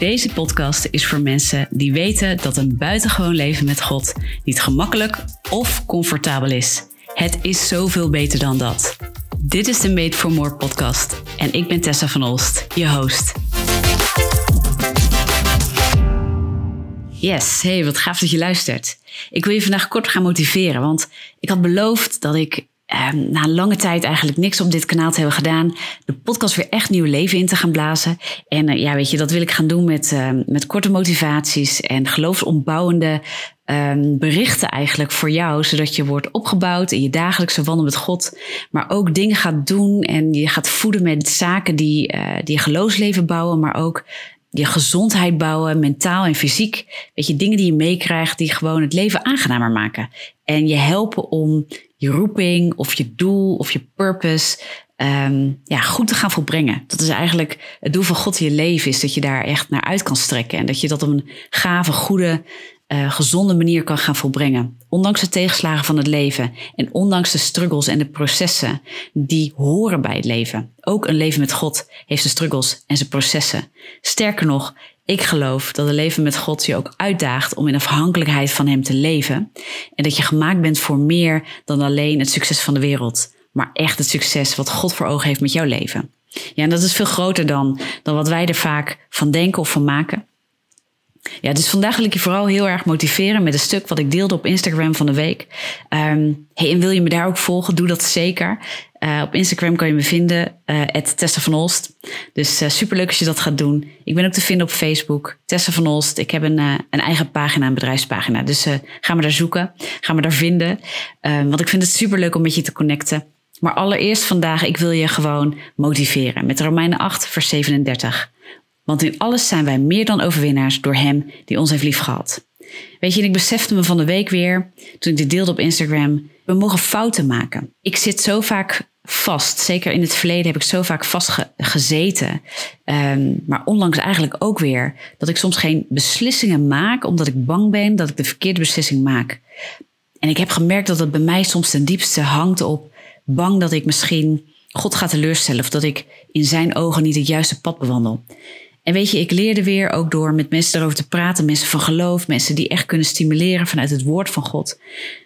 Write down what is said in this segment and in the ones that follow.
Deze podcast is voor mensen die weten dat een buitengewoon leven met God niet gemakkelijk of comfortabel is. Het is zoveel beter dan dat. Dit is de Made for More podcast en ik ben Tessa van Olst, je host. Yes, hey, wat gaaf dat je luistert. Ik wil je vandaag kort gaan motiveren, want ik had beloofd dat ik eh, na lange tijd eigenlijk niks op dit kanaal te hebben gedaan, de podcast weer echt nieuw leven in te gaan blazen. En uh, ja, weet je, dat wil ik gaan doen met, uh, met korte motivaties en geloofsontbouwende um, berichten eigenlijk voor jou, zodat je wordt opgebouwd in je dagelijkse wandel met God, maar ook dingen gaat doen en je gaat voeden met zaken die, uh, die je geloofsleven bouwen, maar ook je gezondheid bouwen, mentaal en fysiek. Weet je, dingen die je meekrijgt die gewoon het leven aangenamer maken. En je helpen om je roeping of je doel of je purpose um, ja, goed te gaan volbrengen. Dat is eigenlijk het doel van God in je leven, is dat je daar echt naar uit kan strekken. En dat je dat op een gave, goede, uh, gezonde manier kan gaan volbrengen. Ondanks de tegenslagen van het leven en ondanks de struggles en de processen die horen bij het leven. Ook een leven met God heeft zijn struggles en zijn processen. Sterker nog, ik geloof dat een leven met God je ook uitdaagt om in afhankelijkheid van Hem te leven. En dat je gemaakt bent voor meer dan alleen het succes van de wereld, maar echt het succes wat God voor ogen heeft met jouw leven. Ja, en dat is veel groter dan, dan wat wij er vaak van denken of van maken. Ja, dus vandaag wil ik je vooral heel erg motiveren met een stuk wat ik deelde op Instagram van de week. Um, hey, en wil je me daar ook volgen? Doe dat zeker. Uh, op Instagram kan je me vinden, uh, Tessa van Olst. Dus uh, superleuk als je dat gaat doen. Ik ben ook te vinden op Facebook, Tessa van Olst. Ik heb een, een eigen pagina, een bedrijfspagina. Dus ga me daar zoeken, ga me daar vinden. want ik vind het superleuk om met je te connecten. Maar allereerst vandaag, ik wil je gewoon motiveren met Romeinen 8, vers 37. Want in alles zijn wij meer dan overwinnaars door Hem die ons heeft liefgehad. Weet je, ik besefte me van de week weer, toen ik dit deelde op Instagram, we mogen fouten maken. Ik zit zo vaak vast. Zeker in het verleden heb ik zo vaak vastgezeten. Um, maar onlangs eigenlijk ook weer. Dat ik soms geen beslissingen maak omdat ik bang ben dat ik de verkeerde beslissing maak. En ik heb gemerkt dat het bij mij soms ten diepste hangt op bang dat ik misschien God ga teleurstellen. Of dat ik in zijn ogen niet het juiste pad bewandel. En weet je, ik leerde weer ook door met mensen erover te praten, mensen van geloof, mensen die echt kunnen stimuleren vanuit het woord van God,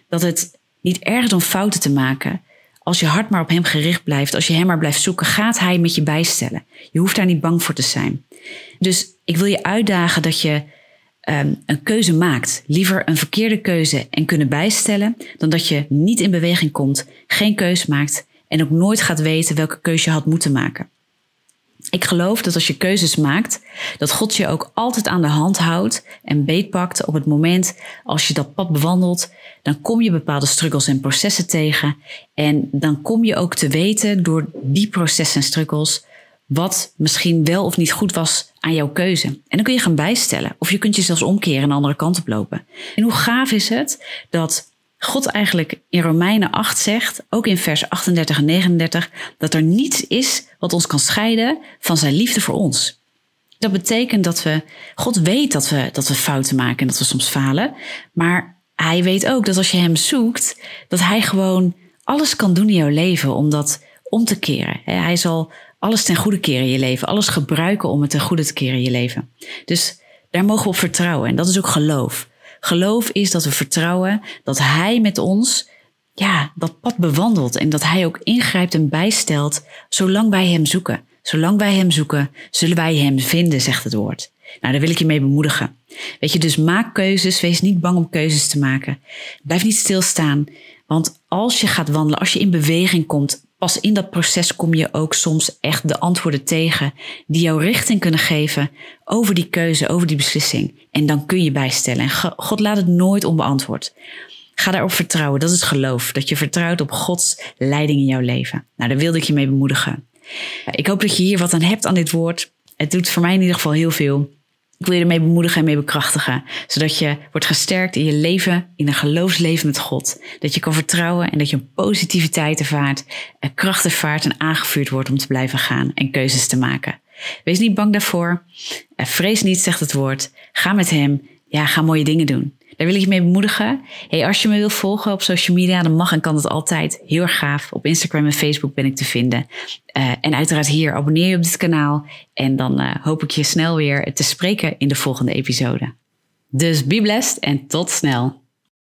dat het niet erg is om fouten te maken. Als je hart maar op Hem gericht blijft, als je Hem maar blijft zoeken, gaat Hij met je bijstellen. Je hoeft daar niet bang voor te zijn. Dus ik wil je uitdagen dat je um, een keuze maakt. Liever een verkeerde keuze en kunnen bijstellen, dan dat je niet in beweging komt, geen keuze maakt en ook nooit gaat weten welke keuze je had moeten maken. Ik geloof dat als je keuzes maakt, dat God je ook altijd aan de hand houdt en beetpakt op het moment als je dat pad bewandelt. Dan kom je bepaalde struggles en processen tegen. En dan kom je ook te weten door die processen en struggles wat misschien wel of niet goed was aan jouw keuze. En dan kun je gaan bijstellen. Of je kunt je zelfs omkeren en de andere kant op lopen. En hoe gaaf is het dat God eigenlijk in Romeinen 8 zegt, ook in vers 38 en 39, dat er niets is wat ons kan scheiden van zijn liefde voor ons. Dat betekent dat we, God weet dat we, dat we fouten maken en dat we soms falen, maar hij weet ook dat als je hem zoekt, dat hij gewoon alles kan doen in jouw leven om dat om te keren. Hij zal alles ten goede keren in je leven, alles gebruiken om het ten goede te keren in je leven. Dus daar mogen we op vertrouwen en dat is ook geloof. Geloof is dat we vertrouwen dat Hij met ons ja, dat pad bewandelt en dat Hij ook ingrijpt en bijstelt zolang wij Hem zoeken. Zolang wij Hem zoeken, zullen wij Hem vinden, zegt het woord. Nou, daar wil ik je mee bemoedigen. Weet je, dus maak keuzes, wees niet bang om keuzes te maken. Blijf niet stilstaan, want als je gaat wandelen, als je in beweging komt, pas in dat proces kom je ook soms echt de antwoorden tegen die jouw richting kunnen geven over die keuze, over die beslissing. En dan kun je bijstellen. En God laat het nooit onbeantwoord. Ga daarop vertrouwen. Dat is geloof. Dat je vertrouwt op Gods leiding in jouw leven. Nou, daar wilde ik je mee bemoedigen. Ik hoop dat je hier wat aan hebt aan dit woord. Het doet voor mij in ieder geval heel veel. Ik wil je ermee bemoedigen en mee bekrachtigen. Zodat je wordt gesterkt in je leven, in een geloofsleven met God. Dat je kan vertrouwen en dat je een positiviteit ervaart, kracht ervaart en aangevuurd wordt om te blijven gaan en keuzes te maken. Wees niet bang daarvoor. Vrees niet, zegt het woord. Ga met hem. Ja, ga mooie dingen doen. Daar wil ik je mee bemoedigen. Hey, als je me wilt volgen op social media, dan mag en kan het altijd. Heel erg gaaf. Op Instagram en Facebook ben ik te vinden. Uh, en uiteraard hier, abonneer je op dit kanaal. En dan uh, hoop ik je snel weer te spreken in de volgende episode. Dus be blessed en tot snel.